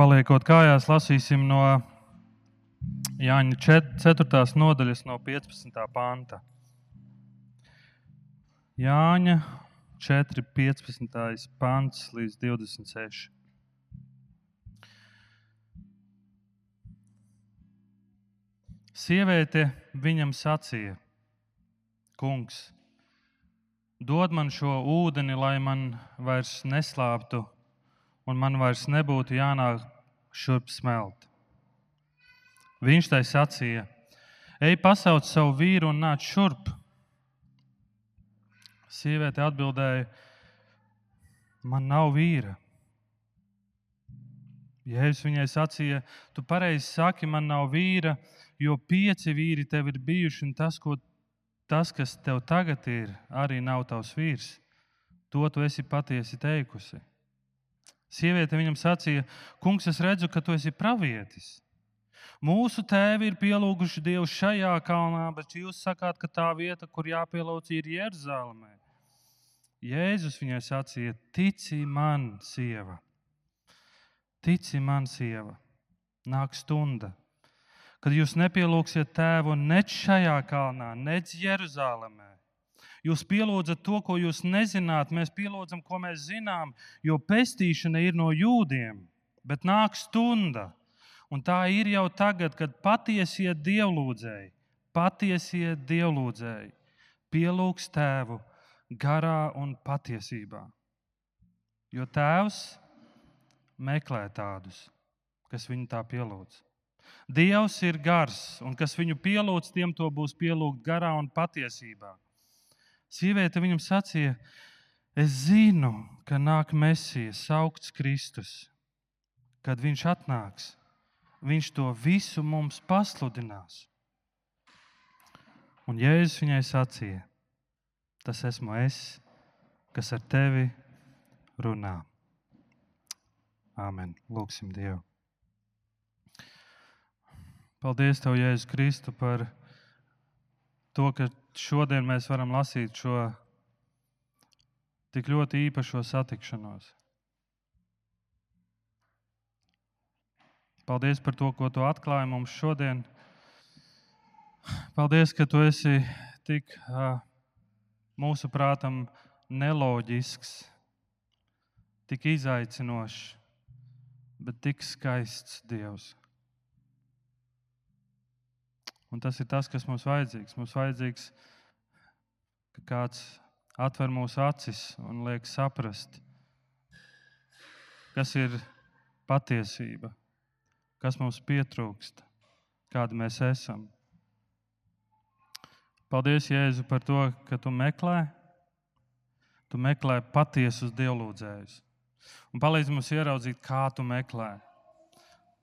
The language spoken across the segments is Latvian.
Paliekot kājās, lasīsim no Jāņa 4. nodaļas, no 15. panta. Jāņa 4, 15. pants līdz 26. Sieviete viņam sacīja: Kungs, dod man šo ūdeni, lai man vairs neslāptu un man vairs nebūtu jānāk šurp smelt. Viņš tai sacīja: Ej, pasauc savu vīru un nāc šurp. Sieviete atbildēja: Man nav vīra. Jēzus viņai sacīja: Tu pareizi saki, man nav vīra, jo pieci vīri tev ir bijuši, un tas, ko, tas, kas tev tagad ir, arī nav tavs vīrs. To tu esi patiesi teikusi. Sieviete viņam sacīja: Kungs, es redzu, ka tu esi pravietis. Mūsu tēvi ir pielūguši Dievu šajā kalnā, bet jūs sakāt, ka tā vieta, kur jāpielūdz, ir Jeruzalemē. Jēzus viņai sacīja: Tici man, sieva, tici man, sieva, nāk stunda, kad jūs nepielūgsiet tēvu ne šajā kalnā, ne Jeruzalemē. Jūs pielūdzat to, ko jūs nezināt, mēs pielūdzam, ko mēs zinām, jo pestīšana ir no jūdiem, bet nāk stunda. Un tā ir jau tagad, kad patiesie dievlūdzēji, patiesie dievlūdzēji pielūgs tēvu garā un patiesībā. Jo tēvs meklē tādus, kas viņu tā pielūdz. Dievs ir gars, un kas viņu pielūdz, tiem to būs pielūgt garā un patiesībā. Sieviete viņam sacīja, es zinu, ka nāk Mēsijas, augsts Kristus. Kad viņš atnāks, viņš to visu mums pasludinās. Un Jēzus viņai sacīja, tas esmu es, kas ar tevi runā. Āmen. Lūksim Dievu. Paldies, Tev, Jēzus Kristu, par to, ka šodien mēs varam lasīt šo tik ļoti īpašo satikšanos. Paldies par to, ko tu atklāji mums šodien. Paldies, ka tu esi tik mūsu prātam neloģisks, tik izaicinošs, bet tik skaists Dievs. Un tas ir tas, kas mums vajadzīgs. Mums vajadzīgs, ka kāds atver mūsu acis un liek saprast, kas ir patiesība, kas mums pietrūkst, kāda mēs esam. Paldies, Jēzu, par to, ka tu meklē, tu meklē patiesus dievlūdzējus. Un palīdz mums ieraudzīt, kā tu meklē,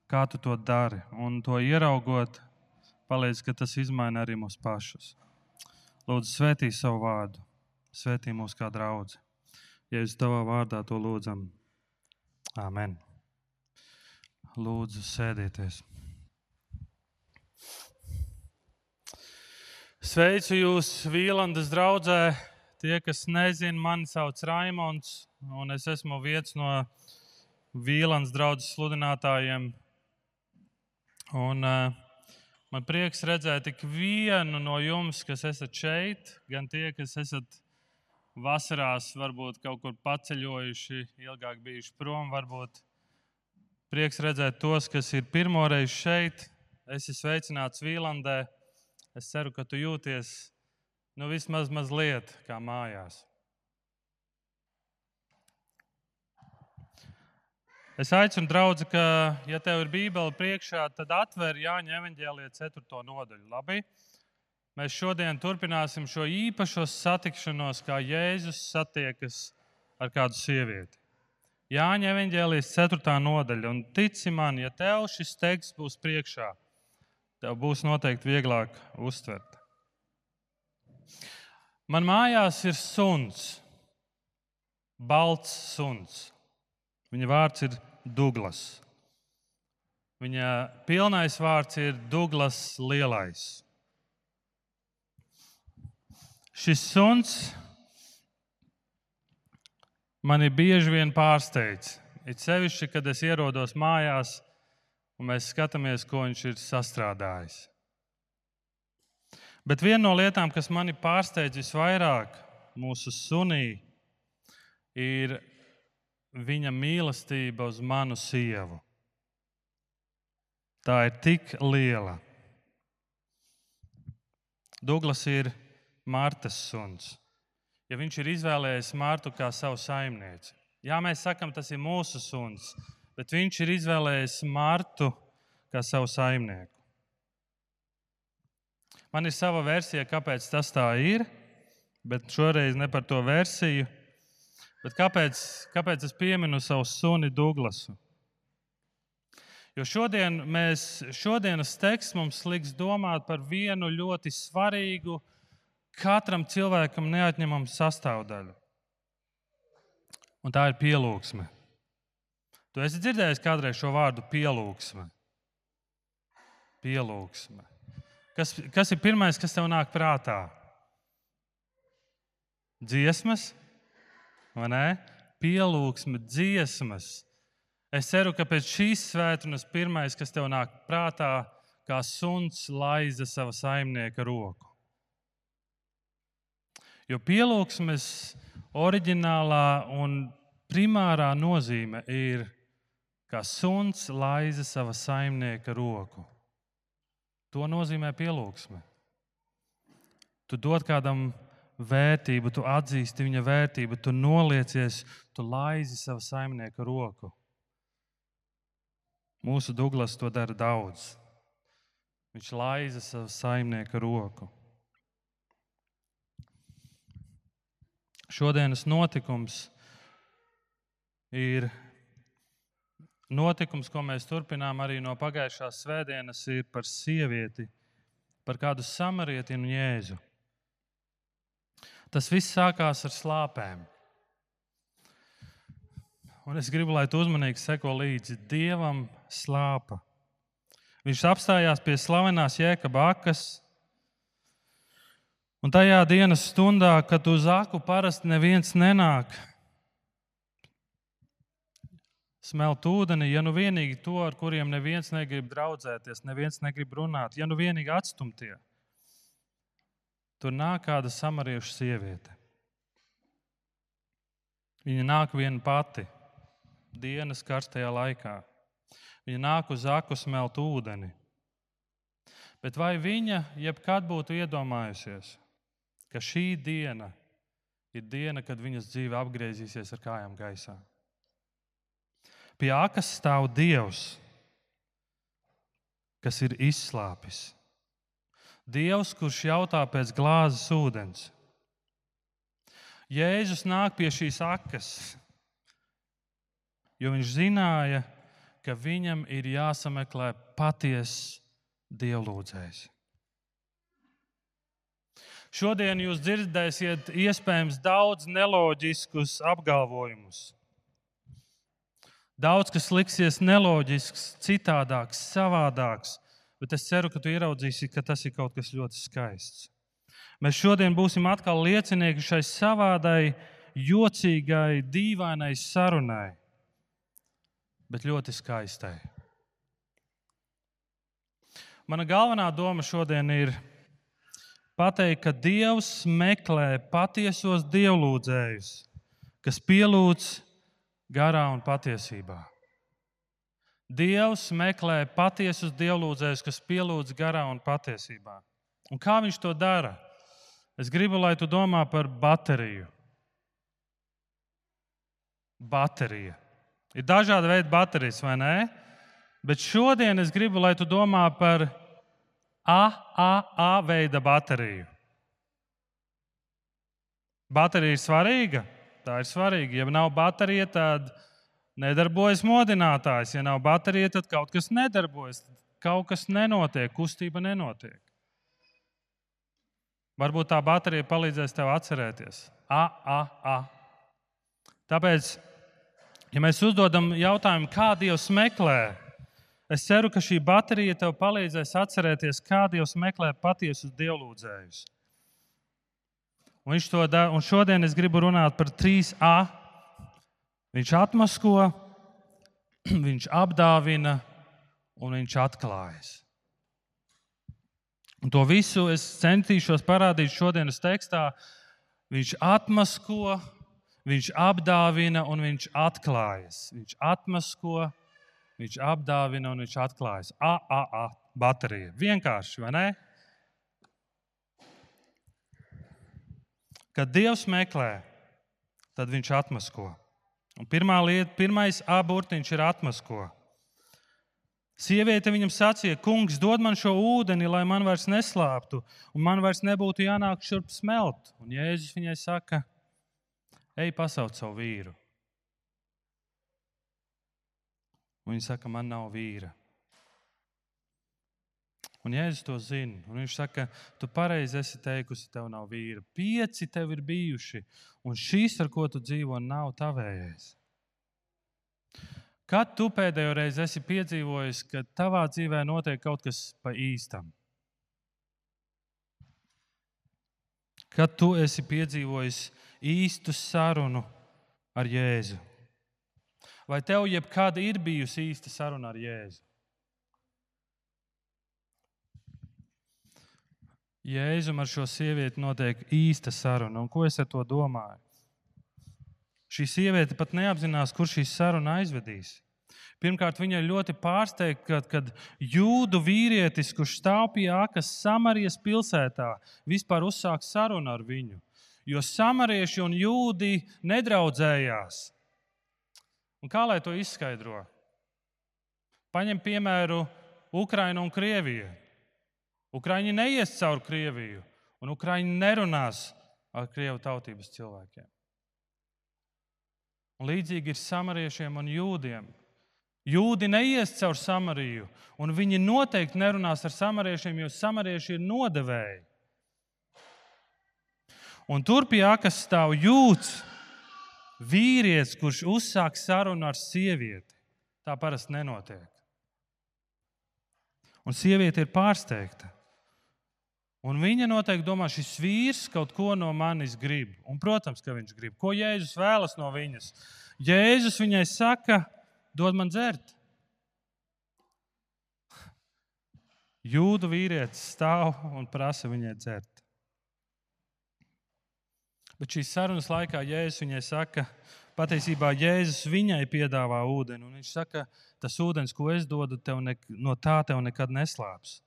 kā tu to dari. Un to ieraugot, palīdz, ka tas izmaina arī mūsu pašus. Lūdzu, svētī savu vārdu, svētī mūs kā draugu. Ja uz tavā vārdā to lūdzam, Āmen. Lūdzu, sēdieties. Sveicu jūs, Vīlandes draugē. Tie, kas nezina, mani sauc Raimons, un es esmu viens no Vīlandes draugas sludinātājiem. Un, uh, Man prieks redzēt tik vienu no jums, kas esat šeit, gan tie, kas esat vasarās, varbūt kaut kur paceļojuši, ilgāk bijuši prom. Varbūt prieks redzēt tos, kas ir pirmoreiz šeit. Es esmu sveicināts Vīlandē. Es ceru, ka tu jūties nu, vismaz mazliet kā mājās. Es aicinu, draugi, ka, ja tev ir Bībele priekšā, tad atver Jāņa evanģēlīja 4. nodaļu. Labi? Mēs šodien turpināsim šo īpašo satikšanos, kā Jēzus satiekas ar kādu sievieti. Jāņa evanģēlijas 4. nodaļa. Un tici man, ja tev šis teksts būs priekšā, tev būs noteikti vieglāk uztvert. Man mājās ir suns, balts suns. Viņa vārds ir Douglas. Viņa pilnais vārds ir Douglas Lielais. Šis suns mani bieži vien pārsteidz. It sevišķi, kad es ierodos mājās un mēs skatāmies, ko viņš ir sastrādājis. Bet viena no lietām, kas mani pārsteidz visvairāk mūsu sunī, ir viņa mīlestība uz manu sievu. Tā ir tik liela. Douglas ir Mārtas suns. Ja viņš ir izvēlējies Mārtu kā savu saimnieci, jā, mēs sakām, tas ir mūsu suns, bet viņš ir izvēlējies Mārtu kā savu saimnieku. Man ir sava versija, kāpēc tas tā ir, bet šoreiz ne par to versiju. Bet kāpēc, kāpēc es pieminu savu suni Douglasu? Jo šodien mēs, šodienas teksts mums liks domāt par vienu ļoti svarīgu, katram cilvēkam neatņemamu sastāvdaļu. Un tā ir pielūgsme. Tu esi dzirdējis kādreiz šo vārdu pielūgsme. Pielūgsme. Kas, kas ir pirmais, kas tev nāk prātā? Dziesmas, vai ne? Pielūgsme, dziesmas. Es ceru, ka pēc šīs svētdienas pirmais, kas tev nāk prātā, kā suns laiza sava saimnieka roku. Jo pielūgsmes oriģinālā un primārā nozīme ir, kā suns laiza sava saimnieka roku. To nozīmē pielūgsme. Tu dod kādam vērtību, tu atzīsti viņa vērtību, tu noliecies, tu laizi savu saimnieku roku. Mūsu Douglas to dara daudz. Viņš laiza savu saimnieku roku. Šodienas notikums ir Notikums, ko mēs turpinām arī no pagājušās svētdienas, ir par sievieti, par kādu samarietinu jēzu. Tas viss sākās ar slāpēm. Un es gribu, lai tu uzmanīgi seko līdzi Dievam slāpa. Viņš apstājās pie slavenās jēkaba akas. Un tajā dienas stundā, kad uz aku parasti neviens nenāk, smelt ūdeni, ja nu vienīgi to, ar kuriem neviens negrib draudzēties, neviens negrib runāt, ja nu vienīgi atstumtie. Tur nāk kāda samariešu sieviete. Viņa nāk viena pati, dienas karstajā laikā. Viņa nāk uz aku smelt ūdeni. Bet vai viņa jebkad būtu iedomājusies, ka šī diena ir diena, kad viņas dzīve apgriezīsies ar kājām gaisā? Pie akas stāv Dievs, kas ir izslāpis. Dievs, kurš jautā pēc glāzes ūdens. Jēzus nāk pie šīs akas, jo viņš zināja, ka viņam ir jāsameklē patiesa dievlūdzējs. Šodien jūs dzirdēsiet iespējams daudz neloģiskus apgalvojumus. Daudz kas liksies neloģisks, citādāks, savādāks, bet es ceru, ka tu ieraudzīsi, ka tas ir kaut kas ļoti skaists. Mēs šodien būsim atkal liecinieki šai savādai, jocīgai, dīvainai sarunai, bet ļoti skaistai. Mana galvenā doma šodien ir pateikt, ka Dievs meklē patiesos dievlūdzējus, kas pielūdz garā un patiesībā. Dievs meklē patiesus dievlūdzējus, kas pielūdz garā un patiesībā. Un kā viņš to dara? Es gribu, lai tu domā par bateriju. Baterija. Ir dažādi veidi baterijas, vai ne? Bet šodien es gribu, lai tu domā par AAA veida bateriju. Baterija ir svarīga. Tā ir svarīga. Ja nav baterija, tad nedarbojas modinātājs. Ja nav baterija, tad kaut kas nedarbojas. Kaut kas nenotiek, kustība nenotiek. Varbūt tā baterija palīdzēs tev atcerēties. A, a, a. Tāpēc, ja mēs uzdodam jautājumu, kā Dievs meklē, es ceru, ka šī baterija tev palīdzēs atcerēties, kā Dievs meklē patiesus dievlūdzējus. Un, to dara. Un šodien es gribu runāt par 3A. Viņš atmasko, viņš apdāvina un viņš atklājas. Un to visu es centīšos parādīt šodienas tekstā. Viņš atmasko, viņš apdāvina un viņš atklājas. Viņš atmasko, viņš apdāvina un viņš atklājas. A, A, A, baterija. Vienkārši, vai ne? Kad Dievs meklē, tad viņš atmasko. Un pirmā lieta, pirmais aburtiņš ir atmasko. Sieviete viņam sacīja, kungs, dod man šo ūdeni, lai man vairs neslāptu, un man vairs nebūtu jānāk šurp smelt. Un Jēzus viņai saka, ej, pasauc savu vīru. Un viņa saka, man nav vīra. Un Jēzus to zina. Un viņš saka, tu pareizi esi teikusi, tev nav vīra. Pieci tev ir bijuši, un šīs, ar ko tu dzīvo, nav tavējais. Kad tu pēdējo reizi esi piedzīvojis, ka tavā dzīvē notiek kaut kas pa īstam? Kad tu esi piedzīvojis īstu sarunu ar Jēzu? Vai tev jebkad ir bijusi īsta saruna ar Jēzu? Jēzum ar šo sievieti notiek īsta saruna. Un ko es ar to domāju? Šī sieviete pat neapzinās, kur šī saruna aizvedīs. Pirmkārt, viņa ir ļoti pārsteigta, kad, kad jūdu vīrietis, kurš stāv pie ākas Samarijas pilsētā, vispār uzsāk sarunu ar viņu. Jo samarieši un jūdi nedraudzējās. Un kā lai to izskaidro? Paņem piemēru Ukraina un Krievija. Ukraiņi neies cauri Krieviju, un Ukraiņi nerunās ar Krievu tautības cilvēkiem. Un līdzīgi ir samariešiem un jūdiem. Jūdi neies cauri Samariju, un viņi noteikti nerunās ar samariešiem, jo samarieši ir nodevēji. Un tur pie akas stāv jūds, vīrietis, kurš uzsāk sarunu ar sievieti. Tā parasti nenotiek. Un sieviete ir pārsteigta. Un viņa noteikti domā, šis vīrs kaut ko no manis grib. Un, protams, ka viņš grib. Ko Jēzus vēlas no viņas? Jēzus viņai saka, dod man dzert. Jūdu vīrietis stāv un prasa viņai dzert. Bet šīs sarunas laikā Jēzus viņai saka, patiesībā Jēzus viņai piedāvā ūdeni. Viņš saka, tas ūdens, ko es dodu, tev ne, no tā tev nekad neslāps.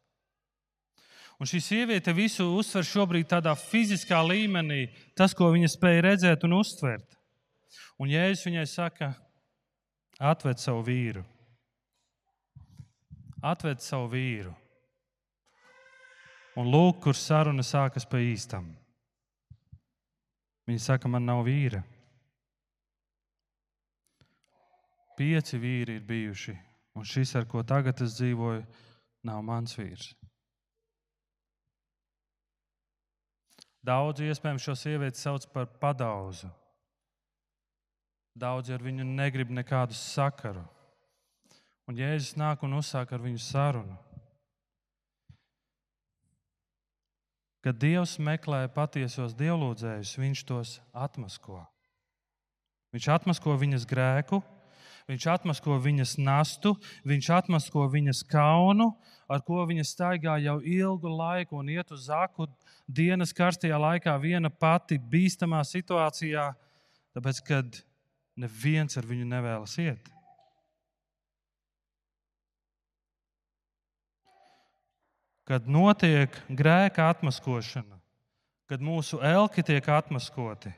Un šī sieviete visu uztver šobrīd tādā fiziskā līmenī, tas, ko viņa spēja redzēt un uztvert. Un Jēzus viņai saka, atved savu vīru. Atved savu vīru. Un lūk, kur saruna sākas pa īstam. Viņa saka, man nav vīra. Pieci vīri ir bijuši, un šis, ar ko tagad es dzīvoju, nav mans vīrs. Daudzi iespējams šo sievieti sauc par padauzu. Daudzi ar viņu negrib nekādu sakaru. Un Jēzus nāk un uzsāk ar viņu sarunu. Kad Dievs meklē patiesos dievlūdzējus, Viņš tos atmasko. Viņš atmasko viņas grēku, Viņš atmasko viņas nastu, viņš atmasko viņas kaunu, ar ko viņa staigā jau ilgu laiku un iet uz zaku dienas karstajā laikā viena pati bīstamā situācijā, tāpēc, kad neviens ar viņu nevēlas iet. Kad notiek grēka atmaskošana, kad mūsu elki tiek atmaskoti,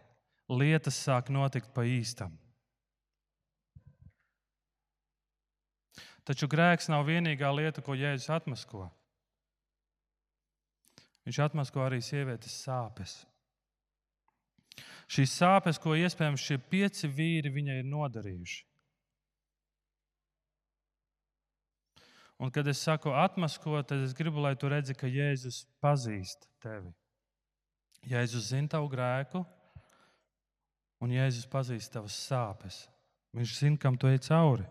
lietas sāk notikt pa īstam. Taču grēks nav vienīgā lieta, ko Jēzus atmasko. Viņš atmasko arī sievietes sāpes. Šīs sāpes, ko iespējams šie pieci vīri viņai ir nodarījuši. Un, kad es saku atmasko, tad es gribu, lai tu redzi, ka Jēzus pazīst tevi. Jēzus zina tavu grēku, un Jēzus pazīst tavas sāpes. Viņš zina, kam tu ej cauri.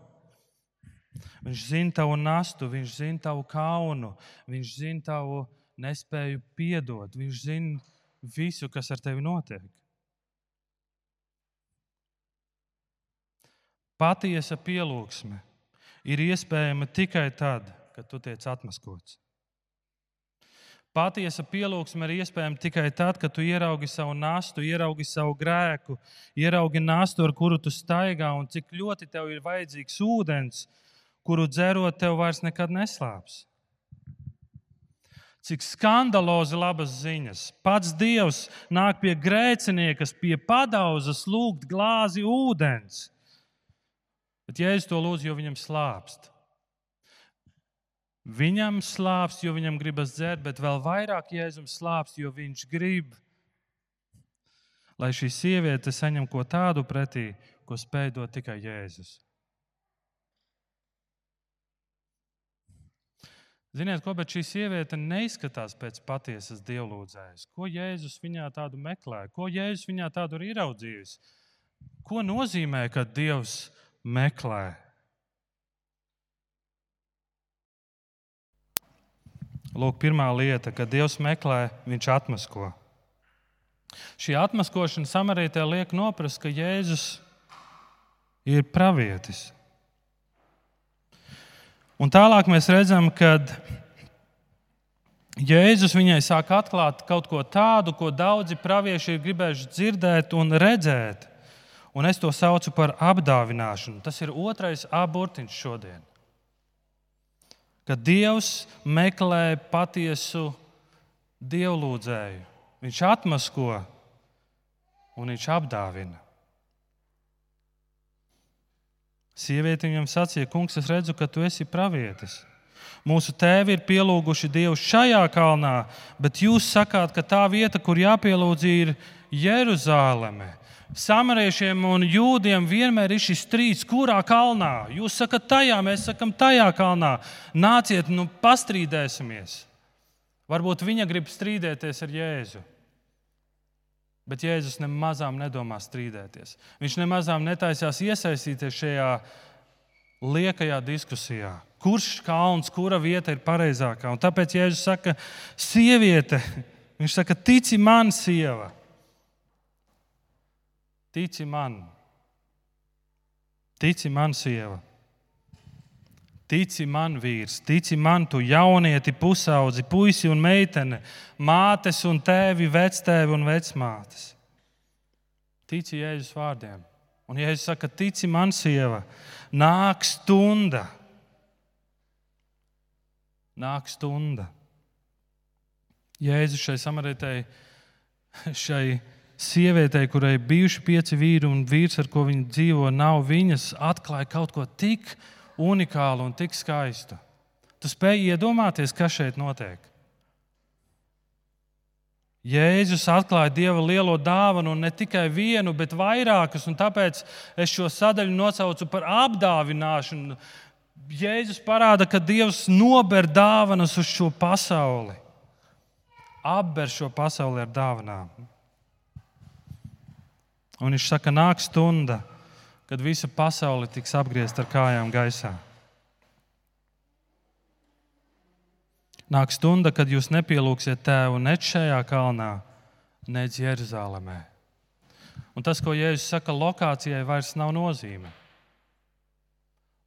Viņš zina tavu nastu, viņš zina tavu kaunu, viņš zina tavu nespēju piedot. Viņš zina visu, kas ar tevi notiek. Patiesa pielūgsme, ir iespējama tikai tad, kad tu tiec atmaskots. Patiesa pielūgsme ir iespējama tikai tad, kad tu ieraugi savu nastu, ieraugi savu grēku, ieraugi nastu, ar kuru tu staigā, un cik ļoti tev ir vajadzīgs ūdens, kuru dzerot, tev vairs nekad neslāps. Cik skandalozi labas ziņas. Pats Dievs nāk pie grēcinieka, pie padauzas, lūgt glāzi ūdens. Bet Jēzus to lūdz, jo viņam slāpst. Viņam slāpst, jo viņam gribas dzert, bet vēl vairāk Jēzum slāpst, jo viņš grib, lai šī sieviete saņem ko tādu pretī, ko spēj dot tikai Jēzus. Ziniet, ko, bet šī sieviete neizskatās pēc patiesas dievlūdzējas. Ko Jēzus viņā tādu meklē? Ko Jēzus viņā tādu ir ieraudzījis? Ko nozīmē, kad Dievs meklē? Lūk, pirmā lieta, kad Dievs meklē, viņš atmasko. Šī atmaskošana samarītē liek noprast, ka Jēzus ir pravietis. Un tālāk mēs redzam, ka Jēzus viņai sāk atklāt kaut ko tādu, ko daudzi pravieši ir gribējuši dzirdēt un redzēt. Un es to saucu par apdāvināšanu. Tas ir otrais abortiņš šodien ka Dievs meklē patiesu dievlūdzēju. Viņš atmasko un viņš apdāvina. Sieviete viņam sacīja, Kungs, es redzu, ka tu esi pravietis. Mūsu tēvi ir pielūguši Dievu šajā kalnā, bet jūs sakāt, ka tā vieta, kur jāpielūdz, ir Jeruzaleme. Samariešiem un jūdiem vienmēr ir šis strīds, kurā kalnā. Jūs sakat, tajā, mēs sakam, tajā kalnā. Nāciet, nu, pastrīdēsimies. Varbūt viņa grib strīdēties ar Jēzu. Bet Jēzus nemazām nedomā strīdēties. Viņš nemazām netaisās iesaistīties šajā liekajā diskusijā. Kurš kalns, kura vieta ir pareizākā? Un tāpēc Jēzus saka, sieviete, viņš saka, tici man, sieva. Tici man, tici man, sieva. Tici man, vīrs, tici man, tu jaunieti, pusaudzi, puisi un meitene, mātes un tēvi, vectēvi un vecmātes. Tici Jēzus vārdiem. Un Jēzus saka, tici man, sieva, nāk stunda. Nāk stunda. Jēzus šai samarietei, šai sievietei, kurai bijuši pieci vīri un vīrs, ar ko viņa dzīvo, nav viņas, atklāja kaut ko tik unikālu un tik skaistu. Tu spēj iedomāties, kas šeit notiek. Jēzus atklāja Dieva lielo dāvanu, un ne tikai vienu, bet vairākas, un tāpēc es šo sadaļu nosaucu par apdāvināšanu. Jēzus parāda, ka Dievs nober dāvanas uz šo pasauli, apber šo pasauli ar dāvanām. Un viņš saka, nāk stunda, kad visa pasaule tiks apgriezta ar kājām gaisā. Nāk stunda, kad jūs nepielūgsiet tēvu ne šajā kalnā, ne Jeruzalemē. Un tas, ko Jēzus saka, lokācijai vairs nav nozīme.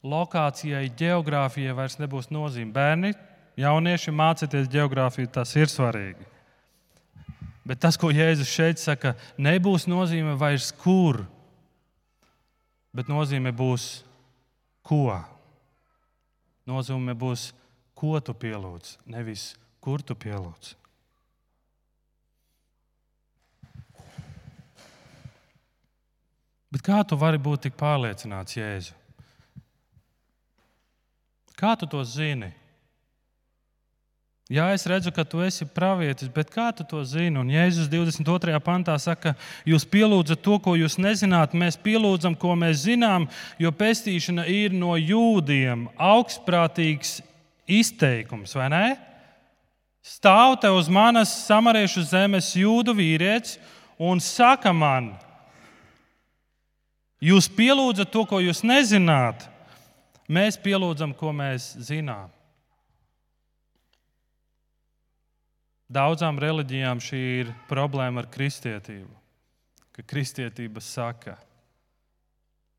Lokācijai, geogrāfijai vairs nebūs nozīme. Bērni, jaunieši, mācieties geogrāfiju, tas ir svarīgi. Bet tas, ko Jēzus šeit saka, nebūs nozīme vairs kur, bet nozīme būs ko. Nozīme būs, ko tu pielūdz, nevis kur tu pielūdz. Bet kā tu vari būt tik pārliecināts, Jēzu? Kā tu to zini? Jā, es redzu, ka tu esi pravietis, bet kā tu to zini? Un Jēzus 22. pantā saka, jūs pielūdzat to, ko jūs nezināt, mēs pielūdzam, ko mēs zinām, jo pestīšana ir no jūdiem. Augstprātīgs izteikums, vai ne? Stāv te uz manas samariešu zemes jūdu vīrietis un saka man, jūs pielūdzat to, ko jūs nezināt, mēs pielūdzam, ko mēs zinām. Daudzām reliģijām šī ir problēma ar kristietību. Ka kristietība saka,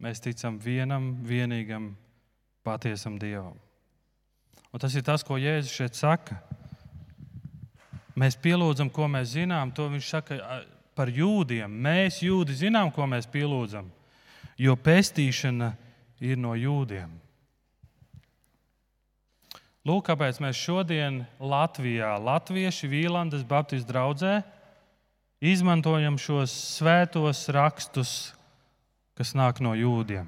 mēs ticam vienam, vienīgam patiesam Dievam. Un tas ir tas, ko Jēzus šeit saka. Mēs pielūdzam, ko mēs zinām. To viņš saka par jūdiem. Mēs, jūdi, zinām, ko mēs pielūdzam, jo pestīšana ir no jūdiem. Lūk, kāpēc mēs šodien Latvijā, Latvieši Vīlandes Baptistu draugā, izmantojam šos svētos rakstus, kas nāk no jūdiem,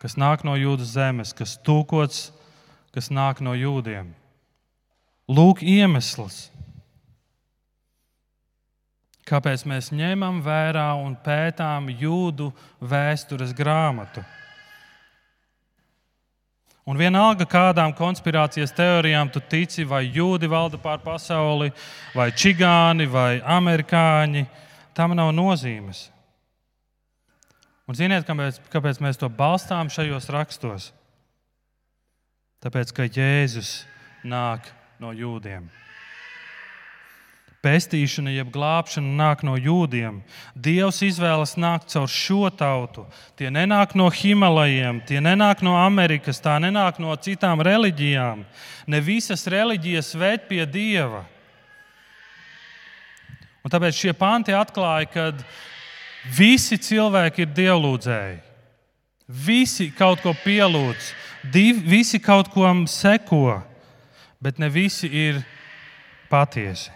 kas nāk no jūdas zemes, kas tūkots, kas nāk no jūdiem. Lūk, iemesls, kāpēc mēs ņemam vērā un pētām jūdu vēstures grāmatu. Un vienalga, kādām konspirācijas teorijām tu tici, vai jūdi valda pār pasauli, vai čigāni, vai amerikāņi, tam nav nozīmes. Un ziniet, kāpēc, kāpēc mēs to balstām šajos rakstos? Tāpēc, ka Jēzus nāk no jūdiem. Pestīšana, jeb glābšana nāk no jūdiem. Dievs izvēlas nākt caur šo tautu. Tie nenāk no Himalajiem, tie nenāk no Amerikas, tā nenāk no citām reliģijām. Ne visas reliģijas ved pie Dieva. Un tāpēc šie panti atklāja, ka visi cilvēki ir dievlūdzēji. Visi kaut ko pielūdz, visi kaut ko seko bet ne visi ir patiesi.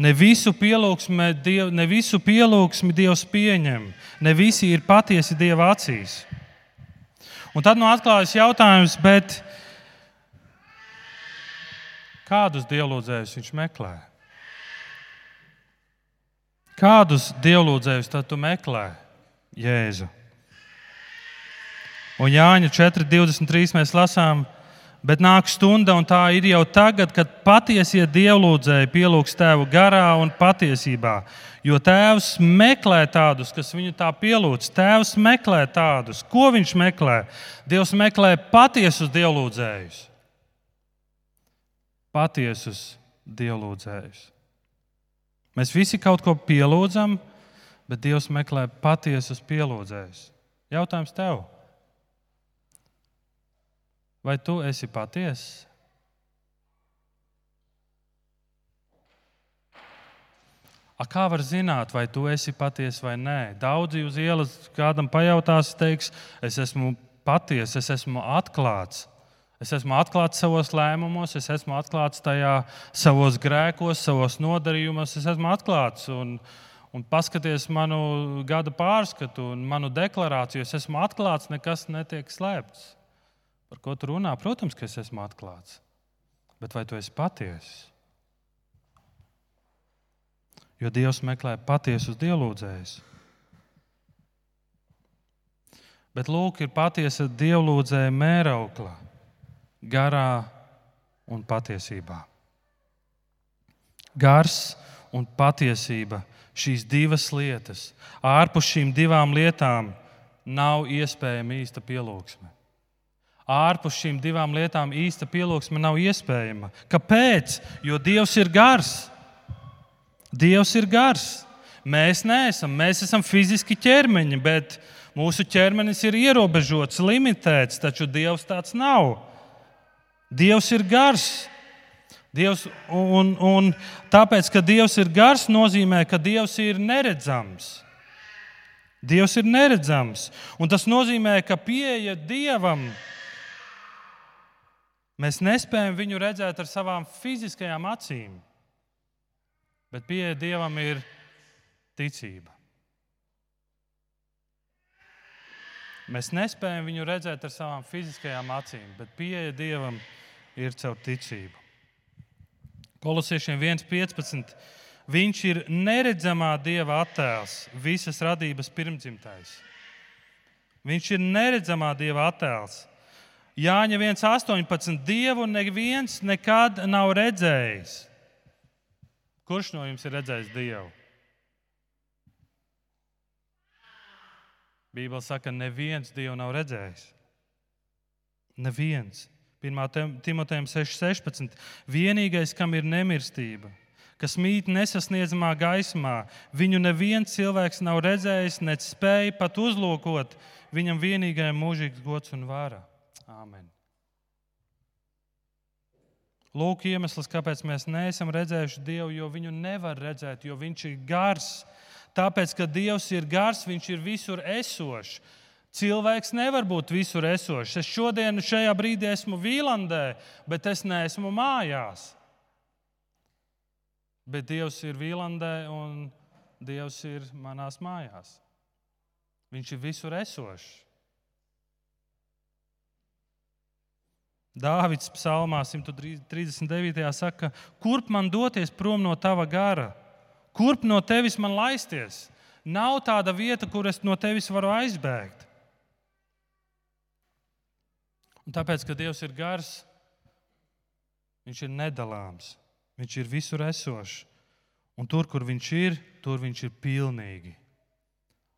Ne visu pielūgsmi, diev, ne visu pielūgsmi Dievs pieņem, ne visi ir patiesi Dieva acīs. Un tad nu atklājas jautājums, kādus dievlūdzējus viņš meklē? Kādus dievlūdzējus tad tu meklē, Jēzu? Un Jāņa 4.23 mēs lasām, ka Bet nāk stunda, un tā ir jau tagad, kad patiesie dievlūdzēji pielūgs tēvu garā un patiesībā. Jo tēvs meklē tādus, kas viņu tā pielūdz. Tēvs meklē tādus, ko viņš meklē. Dievs meklē patiesus dievlūdzējus. Patiesus dievlūdzējus. Mēs visi kaut ko pielūdzam, bet Dievs meklē patiesus pielūdzējus. Jautājums tev? Vai tu esi patiesa? A kā var zināt, vai tu esi patiesa vai nē? Daudzi uz ielas kādam pajautās, teiks, es esmu patiesa, es esmu atklāts. Es esmu atklāts savos lēmumos, es esmu atklāts tajā savos grēkos, savos nodarījumos. Es esmu atklāts un, un paskaties manu gada pārskatu un manu deklarāciju. Es esmu atklāts, nekas netiek slēpts. Par ko tu runā? Protams, ka es esmu atklāts. Bet vai tu esi patiess? Jo Dievs meklē patiesus dievlūdzējus. Bet lūk, ir patiesa dievlūdzēja mēraukla, garā un patiesībā. Gars un patiesība, šīs divas lietas, ārpus šīm divām lietām nav iespējama īsta pielūgsme ārpus šīm divām lietām īsta pielūgsme nav iespējama. Kāpēc? Jo Dievs ir gars. Dievs ir gars. Mēs neesam, mēs esam fiziski ķermeņi, bet mūsu ķermenis ir ierobežots, limitēts, taču Dievs tāds nav. Dievs ir gars. Dievs, un, un tāpēc, ka Dievs ir gars, nozīmē, ka Dievs ir neredzams. Dievs ir neredzams. Un tas nozīmē, ka pieeja Dievam ir Mēs nespējam viņu redzēt ar savām fiziskajām acīm, bet pieeja Dievam ir ticība. Mēs nespējam viņu redzēt ar savām fiziskajām acīm, bet pieeja Dievam ir caur ticību. Kolosiešiem 1,15. Viņš ir neredzamā Dieva attēls, visas radības pirmdzimtais. Viņš ir neredzamā Dieva attēls. Jāņa 1,18. Dievu neviens nekad nav redzējis. Kurš no jums ir redzējis Dievu? Bībeli saka, neviens Dievu nav redzējis. Neviens. 1. Timotejam 6,16. Vienīgais, kam ir nemirstība, kas mīt nesasniedzamā gaismā. Viņu neviens cilvēks nav redzējis, ne spēja pat uzlūkot. Viņam vienīgajam mūžīgs gods un vara. Āmen. Lūk, iemesls, kāpēc mēs neesam redzējuši Dievu, jo viņu nevar redzēt, jo viņš ir gars. Tāpēc, ka Dievs ir gars, viņš ir visur esošs. Cilvēks nevar būt visur esošs. Es šodien, šajā brīdī esmu Vīlandē, bet es neesmu mājās. Bet Dievs ir Vīlandē un Dievs ir manās mājās. Viņš ir visur esošs. Dāvids psalmā 139. saka, kurp man doties prom no tava gara, kurp no tevis man laisties? Nav tāda vieta, kur es no tevis varu aizbēgt. Un tāpēc, ka Dievs ir gars, Viņš ir nedalāms, Viņš ir visur esošs. Un tur, kur Viņš ir, tur Viņš ir pilnīgi.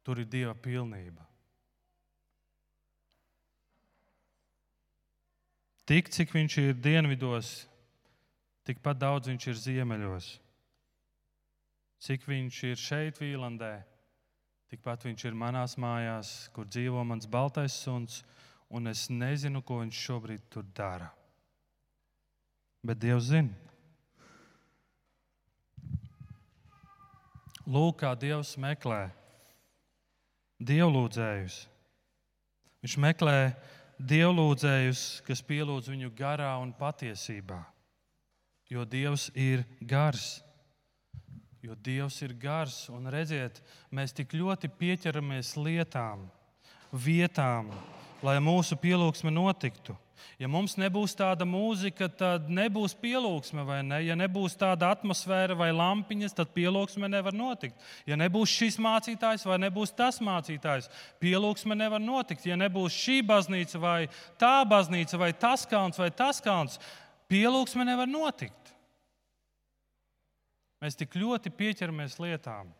Tur ir Dieva pilnība. Tik cik viņš ir dienvidos, tikpat daudz viņš ir ziemeļos. Cik viņš ir šeit, Vīlandē, tikpat viņš ir manās mājās, kur dzīvo mans baltais suns, un es nezinu, ko viņš šobrīd tur dara. Bet Dievs zina. Lūk, kā Dievs meklē dievlūdzējus. Viņš meklē dievlūdzējus, kas pielūdz viņu garā un patiesībā. Jo Dievs ir gars. Jo Dievs ir gars, un redziet, mēs tik ļoti pieķeramies lietām, vietām, lai mūsu pielūgsme notiktu. Ja mums nebūs tāda mūzika, tad nebūs pielūgsme, vai ne? Ja nebūs tāda atmosfēra vai lampiņas, tad pielūgsme nevar notikt. Ja nebūs šis mācītājs vai nebūs tas mācītājs, pielūgsme nevar notikt. Ja nebūs šī baznīca vai tā baznīca vai tas kalns vai tas kalns, pielūgsme nevar notikt. Mēs tik ļoti pieķeramies lietām.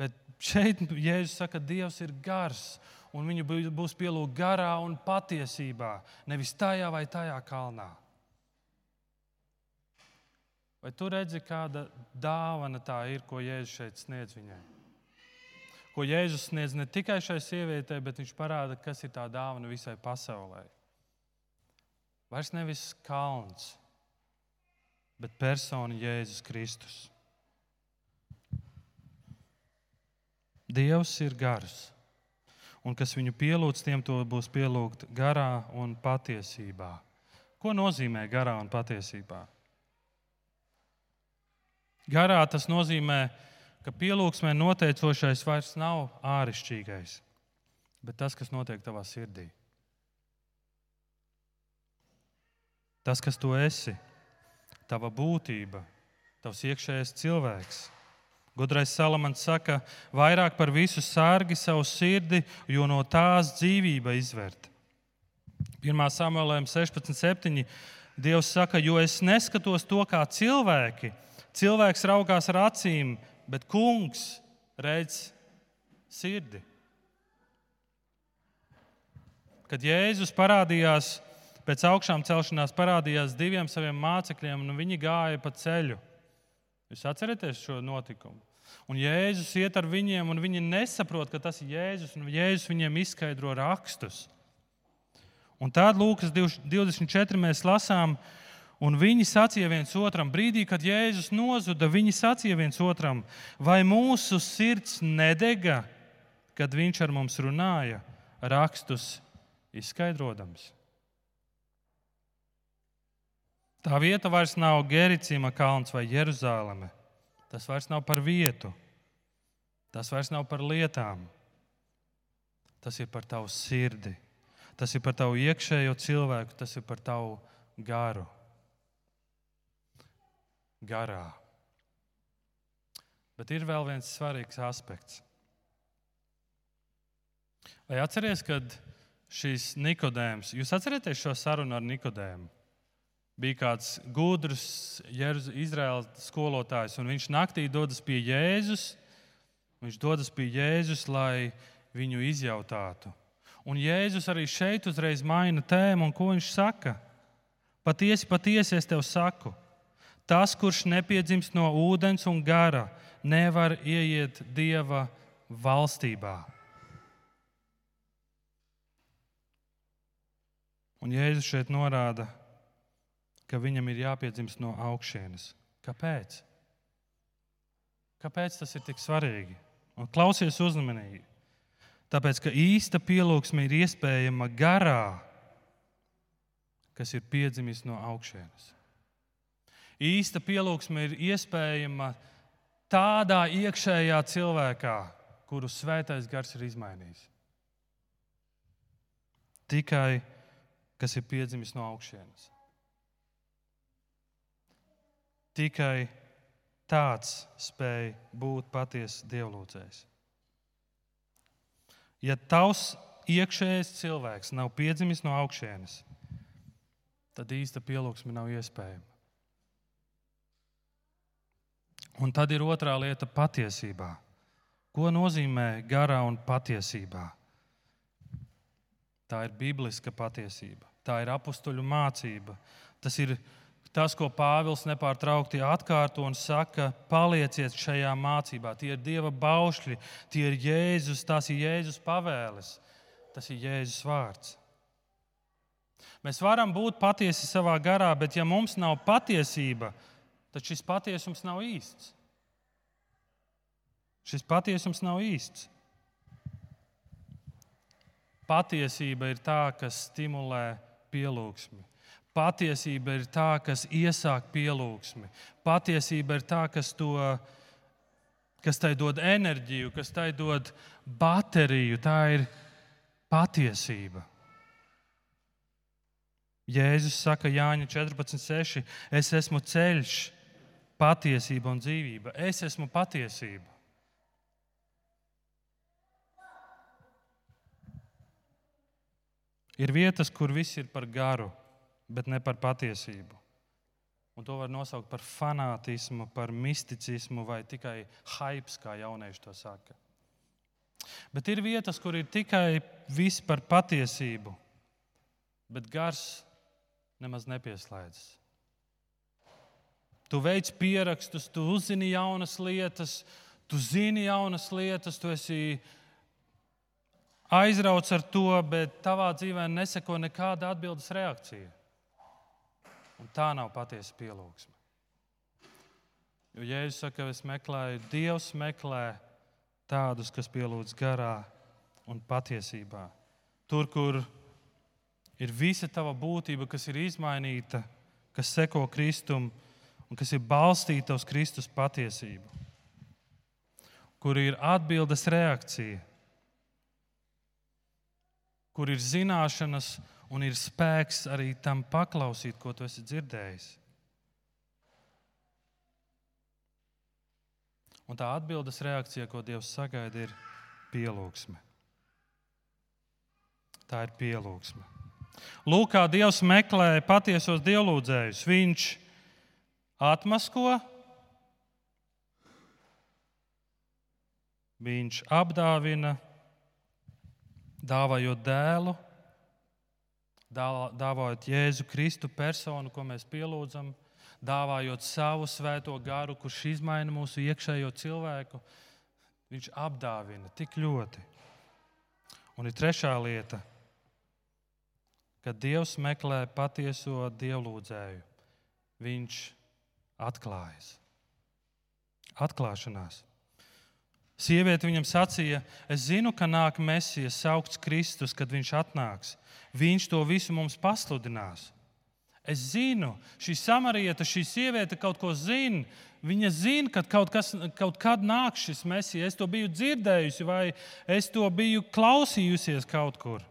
Bet šeit Jēzus saka, ka Dievs ir gars un viņu būs pielūgta garā un patiesībā, nevis tajā vai tajā kalnā. Vai tu redzi, kāda dāvana tā ir, ko Jēzus šeit sniedz viņai? Ko Jēzus sniedz ne tikai šai sievietei, bet viņš parāda, kas ir tā dāvana visai pasaulē. Vairs nevis kalns, bet persona Jēzus Kristus. Dievs ir gars un kas viņu pielūdz, tiem to būs pielūgt garā un patiesībā. Ko nozīmē garā un patiesībā? Garā tas nozīmē, ka pielūgsmē noteicošais vairs nav āršķirīgais, bet tas, kas notiek tavā sirdī. Tas, kas tu esi, tava būtība, tavs iekšējais cilvēks. Gudrais Salamans saka, vairāk par visu sārgi savu sirdi, jo no tās dzīvība izvērt. 1. samuēlējuma 16.7. Dievs saka, jo es neskatos to kā cilvēki. Cilvēks raugās ar acīm, bet kungs redz sirdi. Kad Jēzus parādījās pēc augšām celšanās, parādījās diviem saviem mācekļiem, un viņi gāja pa ceļu. Jūs atceraties šo notikumu? Un Jēzus iet ar viņiem, un viņi nesaprot, ka tas ir Jēzus, un Jēzus viņiem izskaidro rakstus. Un tādā Lūkas 24. mēs lasām, un viņi sacīja viens otram, brīdī, kad Jēzus nozuda, viņi sacīja viens otram, vai mūsu sirds nedega, kad viņš ar mums runāja, rakstus izskaidrojams. Tā vieta vairs nav Gericima kalns vai Jeruzaleme. Tas vairs nav par vietu. Tas vairs nav par lietām. Tas ir par tavu sirdi. Tas ir par tavu iekšējo cilvēku, tas ir par tavu garu. Garā. Bet ir vēl viens svarīgs aspekts. Vai atcerieties, kad šīs Nikodēms, jūs atcerieties šo sarunu ar Nikodēmu? Bija kāds gudrs Izraēlas skolotājs, un viņš naktī dodas pie Jēzus. Viņš dodas pie Jēzus, lai viņu izjautātu. Un Jēzus arī šeit uzreiz maina tēmu, un ko viņš saka? Patiesi, patiesi es tev saku, Tas, kurš nepiedzimst no ūdens un gara, nevar ieiet dieva valstībā. Un Jēzus šeit norāda, ka viņam ir jāpiedzimst no augšienes. Kāpēc? Kāpēc tas ir tik svarīgi? Un klausies uzmanīgi. Tāpēc, ka īsta pielūgsme ir iespējama garā, kas ir piedzimis no augšienes. Īsta pielūgsme ir iespējama tādā iekšējā cilvēkā, kuru svētais gars ir izmainījis. Tikai kas ir piedzimis no augšienes. Tikai tāds spēj būt patiesa dievlūdzējs. Ja tavs iekšējais cilvēks nav piedzimis no augšienes, tad īsta pielūgsme nav iespējama. Un tad ir otrā lieta - patiesībā. Ko nozīmē garā un patiesībā? Tā ir bibliska patiesība tā ir apstuļu mācība. Tas ir tas, ko Pāvils nepārtraukti atkārto un saka, palieciet šajā mācībā. Tie ir Dieva baušļi, tie ir Jēzus, tās ir Jēzus pavēles, tas ir Jēzus vārds. Mēs varam būt patiesi savā garā, bet ja mums nav patiesība, tad šis patiesums nav īsts. Šis patiesums nav īsts. Patiesība ir tā, kas stimulē pielūgsmi. Patiesība ir tā, kas iesāk pielūgsmi. Patiesība ir tā, kas, to, kas tai dod enerģiju, kas tai dod bateriju. Tā ir patiesība. Jēzus saka Jāņa 14,6. Es esmu ceļš, patiesība un dzīvība. Es esmu patiesība. Ir vietas, kur viss ir par garu, bet ne par patiesību. Un to var nosaukt par fanātismu, par misticismu vai tikai hype, kā jaunieši to saka. Bet ir vietas, kur ir tikai viss par patiesību, bet gars nemaz nepieslēdzas. Tu veic pierakstus, tu uzzini jaunas lietas, tu zini jaunas lietas, tu esi aizrauc ar to, bet tavā dzīvē neseko nekāda atbildes reakcija. Un tā nav patiesa pielūgsme. Jo Jēzus saka, es meklēju, Dievs meklē tādus, kas pielūdz garā un patiesībā. Tur, kur ir visa tava būtība, kas ir izmainīta, kas seko Kristum un kas ir balstīta uz Kristus patiesību, kur ir atbildes reakcija kur ir zināšanas un ir spēks arī tam paklausīt, ko tu esi dzirdējis. Un tā atbildes reakcija, ko Dievs sagaida, ir pielūgsme. Tā ir pielūgsme. Lūk, kā Dievs meklē patiesos dievlūdzējus. Viņš atmasko, viņš apdāvina, dāvājot dēlu, dāvājot Jēzu Kristu personu, ko mēs pielūdzam, dāvājot savu svēto garu, kurš izmaina mūsu iekšējo cilvēku. Viņš apdāvina tik ļoti. Un ir trešā lieta, kad Dievs meklē patieso dievlūdzēju, viņš atklājas. Atklāšanās. Sieviete viņam sacīja, es zinu, ka nāk Mēsijas, saukts Kristus, kad viņš atnāks. Viņš to visu mums pasludinās. Es zinu, šī samarieta, šī sieviete kaut ko zina. Viņa zina, ka kaut, kas, kaut kad nāks šis Mēsija. Es to biju dzirdējusi, vai es to biju klausījusies kaut kur.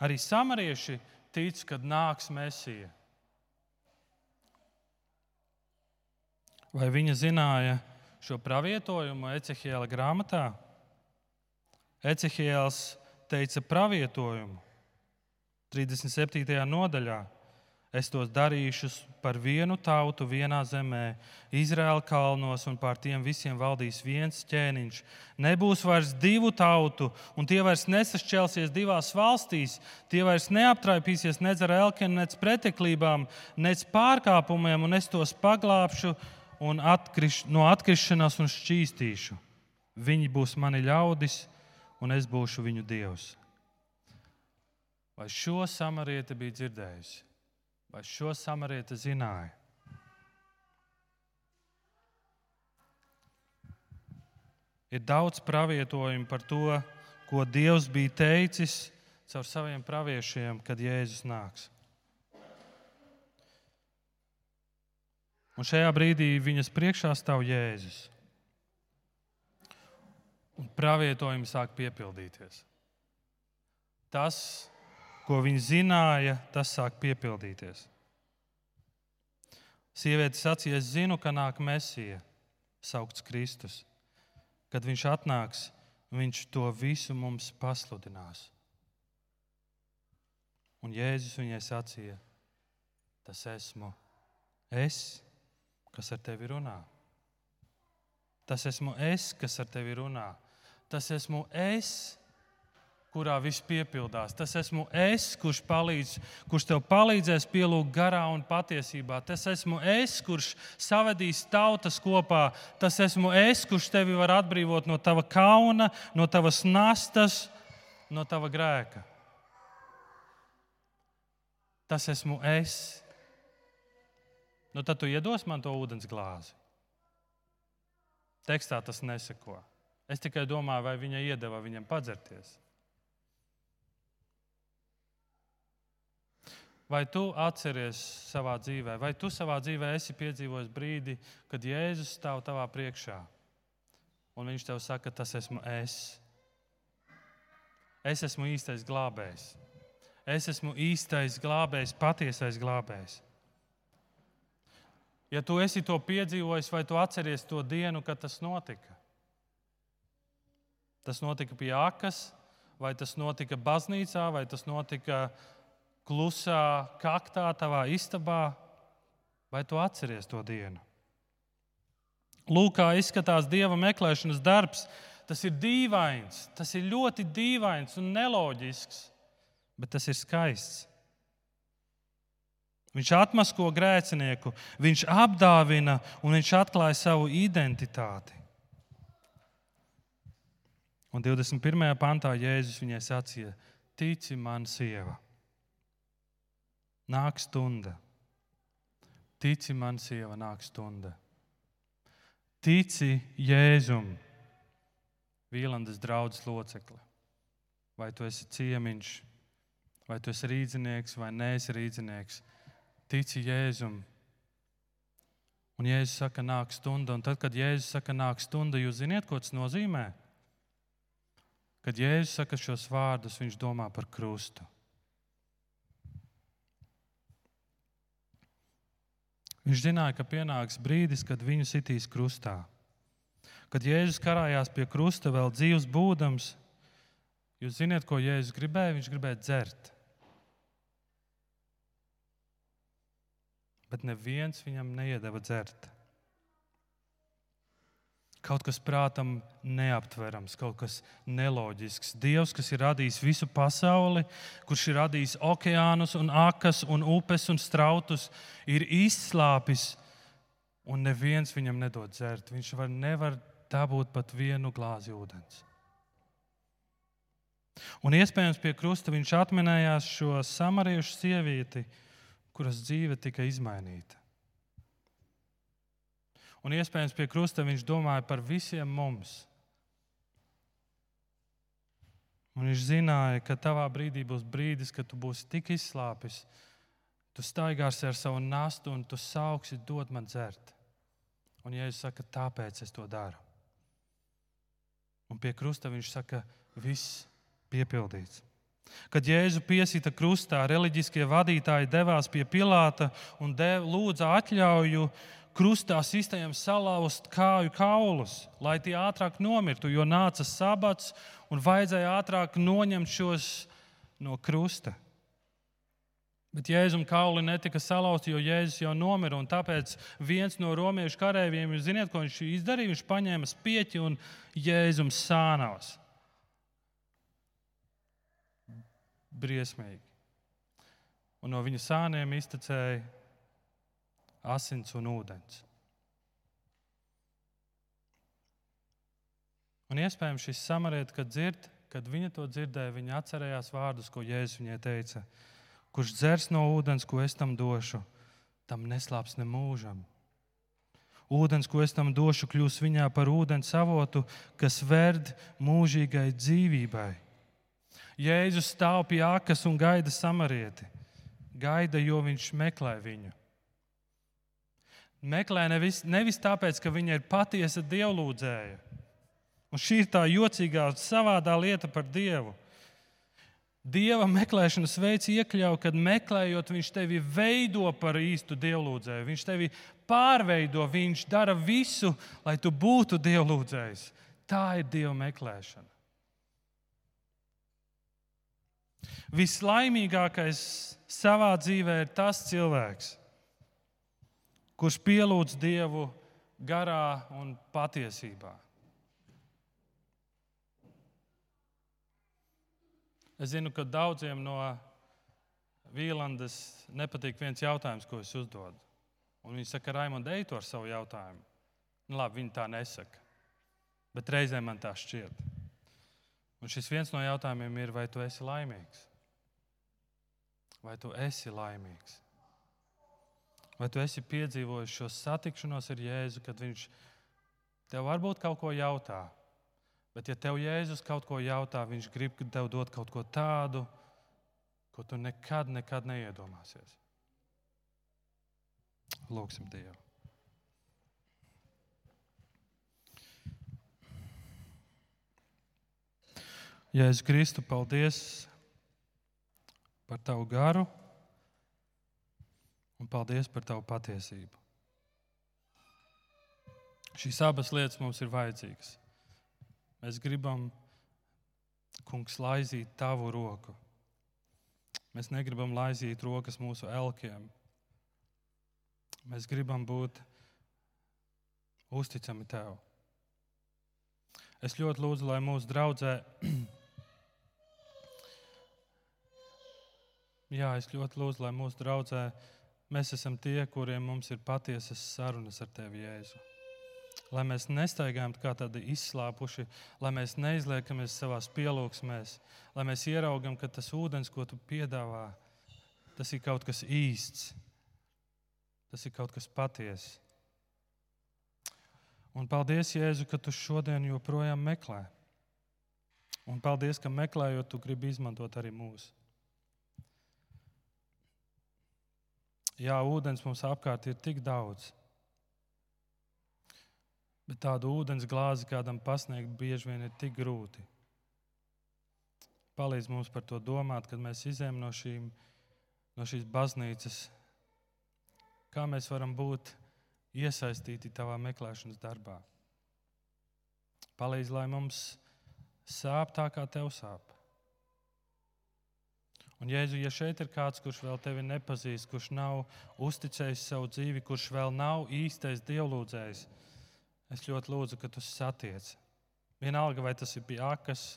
Arī samarieši tic, kad nāks Mēsija. Vai viņa zināja, ka šo pravietojumu Ecehiela grāmatā. Ecehiels teica pravietojumu 37. nodaļā. Es tos darīšu par vienu tautu vienā zemē, Izraēla kalnos, un pār tiem visiem valdīs viens ķēniņš. Nebūs vairs divu tautu, un tie vairs nesašķelsies divās valstīs. Tie vairs neaptraipīsies nec ar elkenu, nec preteklībām, nec pārkāpumiem, un es tos paglābšu atkriš, no atkrišanās un šķīstīšu. Viņi būs mani ļaudis, un es būšu viņu dievs. Vai šo samarieti bija dzirdējusi? Vai šo samarieti zināja? Ir daudz pravietojumu par to, ko Dievs bija teicis caur saviem praviešiem, kad Jēzus nāks. Un šajā brīdī viņas priekšā stāv Jēzus. Un pravietojumi sāk piepildīties. Tas, ko viņi zināja, tas sāk piepildīties. Sieviete sacīja, es zinu, ka nāk Mēsija, saukts Kristus. Kad viņš atnāks, viņš to visu mums pasludinās. Un Jēzus viņai sacīja, tas esmu es, kas ar tevi runā. Tas esmu es, kas ar tevi runā. Tas esmu es, kurā viss piepildās. Tas esmu es, kurš, palīdz, kurš tev palīdzēs pielūgt garā un patiesībā. Tas esmu es, kurš savedīs tautas kopā. Tas esmu es, kurš tevi var atbrīvot no tava kauna, no tavas nastas, no tava grēka. Tas esmu es. Nu, tad tu iedos man to ūdens glāzi. Tekstā tas neseko. Es tikai domāju, vai viņa iedeva viņam padzerties. Vai tu atceries savā dzīvē, vai tu savā dzīvē esi piedzīvojis brīdi, kad Jēzus stāv tavā priekšā un viņš tev saka, tas esmu es. Es esmu īstais glābējs. Es esmu īstais glābējs, patiesais glābējs. Ja tu esi to piedzīvojis, vai tu atceries to dienu, kad tas notika? Tas notika pie akas, vai tas notika baznīcā, vai tas notika klusā kaktā, tavā istabā, vai tu atceries to dienu? Lūk, kā izskatās dieva meklēšanas darbs. Tas ir dīvains, tas ir ļoti dīvains un neloģisks, bet tas ir skaists. Viņš atmasko grēcinieku, viņš apdāvina un viņš atklāja savu identitāti. Un 21. pantā Jēzus viņai sacīja: Tici man, sieva! Nāk stunda. Tici man, sieva, nāk stunda. Tici Jēzum, Vīlandes draugs locekli. Vai tu esi ciemiņš, vai tu esi rīznieks, vai neesi rīznieks. Tici Jēzum. Un Jēzus saka, nāk stunda. Un tad, kad Jēzus saka, nāk stunda, jūs zināt, ko tas nozīmē? Kad Jēzus saka šos vārdus, viņš domā par krustu. Viņš zināja, ka pienāks brīdis, kad viņu sitīs krustā. Kad Jēzus karājās pie krusta, vēl dzīves būdams, jūs zināt, ko Jēzus gribēja? Viņš gribēja dzert. Bet neviens viņam neiedeva dzert kaut kas prātam neaptverams, kaut kas neloģisks. Dievs, kas ir radījis visu pasauli, kurš ir radījis okeānus, un akas, un upes un strautus, ir izslāpis, un neviens viņam nedod dzert. Viņš var, nevar dabūt pat vienu glāzi ūdens. Un iespējams pie krusta viņš atminējās šo samariešu sievieti, kuras dzīve tika izmainīta. Un iespējams pie krusta viņš domāja par visiem mums. Un viņš zināja, ka tavā brīdī būs brīdis, kad tu būsi tik izslāpis, tu staigāsi ar savu nastu un tu sauksi, dod man dzert. Un Jēzus saka, tāpēc es to daru. Un pie krusta viņš saka, viss piepildīts. Kad Jēzu piesita krustā, reliģiskie vadītāji devās pie Pilāta un dev, lūdza atļauju krustā sistēmām salauzt kāju kaulus, lai tie ātrāk nomirtu, jo nāca sabats un vajadzēja ātrāk noņemt šos no krusta. Bet Jēzus kauli netika salauzti, jo Jēzus jau nomira. Tāpēc viens no romiešu karavīriem, jūs zināt, ko viņš izdarīja? Viņš paņēma spieķi un Jēzus sānavas. Briesmīgi. Un no viņa sāniem iztecēja asins un ūdens. Un iespējams šis samarietis, kad, dzird, kad viņa to dzirdēja, viņa atcerējās vārdus, ko Jēzus viņai teica kurš dzers no ūdens, ko es tam došu, tam neslāps ne mūžam. Ūdens, ko es tam došu, kļūs viņā par ūdens avotu, kas verd mūžīgai dzīvībai. Jēzus stāv pie akas un gaida samarieti. Gaida, jo viņš meklē viņu. Meklē nevis, nevis tāpēc, ka viņa ir patiesa dievlūdzēja. Un šī ir tā jocīgā, savādā lieta par Dievu. Dieva meklēšanas veids iekļauj, kad meklējot, viņš tevi veido par īstu dievlūdzēju. Viņš tevi pārveido, viņš dara visu, lai tu būtu dievlūdzējs. Tā ir dieva meklēšana. Vislaimīgākais savā dzīvē ir tas cilvēks, kurš pielūdz Dievu garā un patiesībā. Es zinu, ka daudziem no Vīlandes nepatīk viens jautājums, ko es uzdodu. Un viņi saka, Raimonds, ej to ar savu jautājumu. Nu, labi, viņi tā nesaka. Bet reizē man tā šķiet. Un šis viens no jautājumiem ir, vai tu esi laimīgs? Vai tu esi laimīgs? Vai tu esi piedzīvojis šo satikšanos ar Jēzu, kad viņš tev varbūt kaut ko jautā? Bet, ja tev Jēzus kaut ko jautā, viņš grib tev dot kaut ko tādu, ko tu nekad, nekad neiedomāsies. Lūksim Dievu. Jēzus Kristu, paldies par tavu garu un paldies par tavu patiesību. Šīs abas lietas mums ir vajadzīgas. Mēs gribam, kungs, laizīt tavu roku. Mēs negribam laizīt rokas mūsu elkiem. Mēs gribam būt uzticami tev. Es ļoti lūdzu, lai mūsu draudzē, jā, es ļoti lūdzu, lai mūsu draudzē mēs esam tie, kuriem mums ir patiesas sarunas ar tevi, Jēzu lai mēs nestaigājam kā tādi izslāpuši, lai mēs neizliekamies savā pielūgsmēs, lai mēs ieraugam, ka tas ūdens, ko tu piedāvā, tas ir kaut kas īsts, tas ir kaut kas patiess. Un paldies, Jēzu, ka tu šodien joprojām meklē. Un paldies, ka meklējot, tu gribi izmantot arī mūsu. Jā, ūdens mums apkārt ir tik daudz. Bet tādu ūdens glāzi kādam pasniegt bieži vien ir tik grūti. Palīdz mums par to domāt, kad mēs izējām no, šīm, no šīs baznīcas. Kā mēs varam būt iesaistīti tavā meklēšanas darbā? Palīdz, lai mums sāp tā, kā tev sāp. Un, Jēzu, ja šeit ir kāds, kurš vēl tevi nepazīst, kurš nav uzticējis savu dzīvi, kurš vēl nav īstais dievlūdzējs, Es ļoti lūdzu, ka tu satiec. Vienalga, vai tas ir pie akas,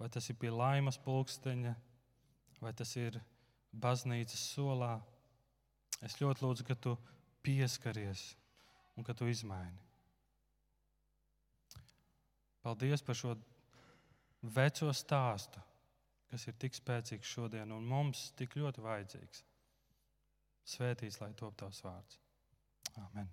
vai tas ir pie laimas pulksteņa, vai tas ir baznīcas solā. Es ļoti lūdzu, ka tu pieskaries un ka tu izmaini. Paldies par šo veco stāstu, kas ir tik spēcīgs šodien un mums tik ļoti vajadzīgs. Svētīts, lai top tavs vārds. Amen.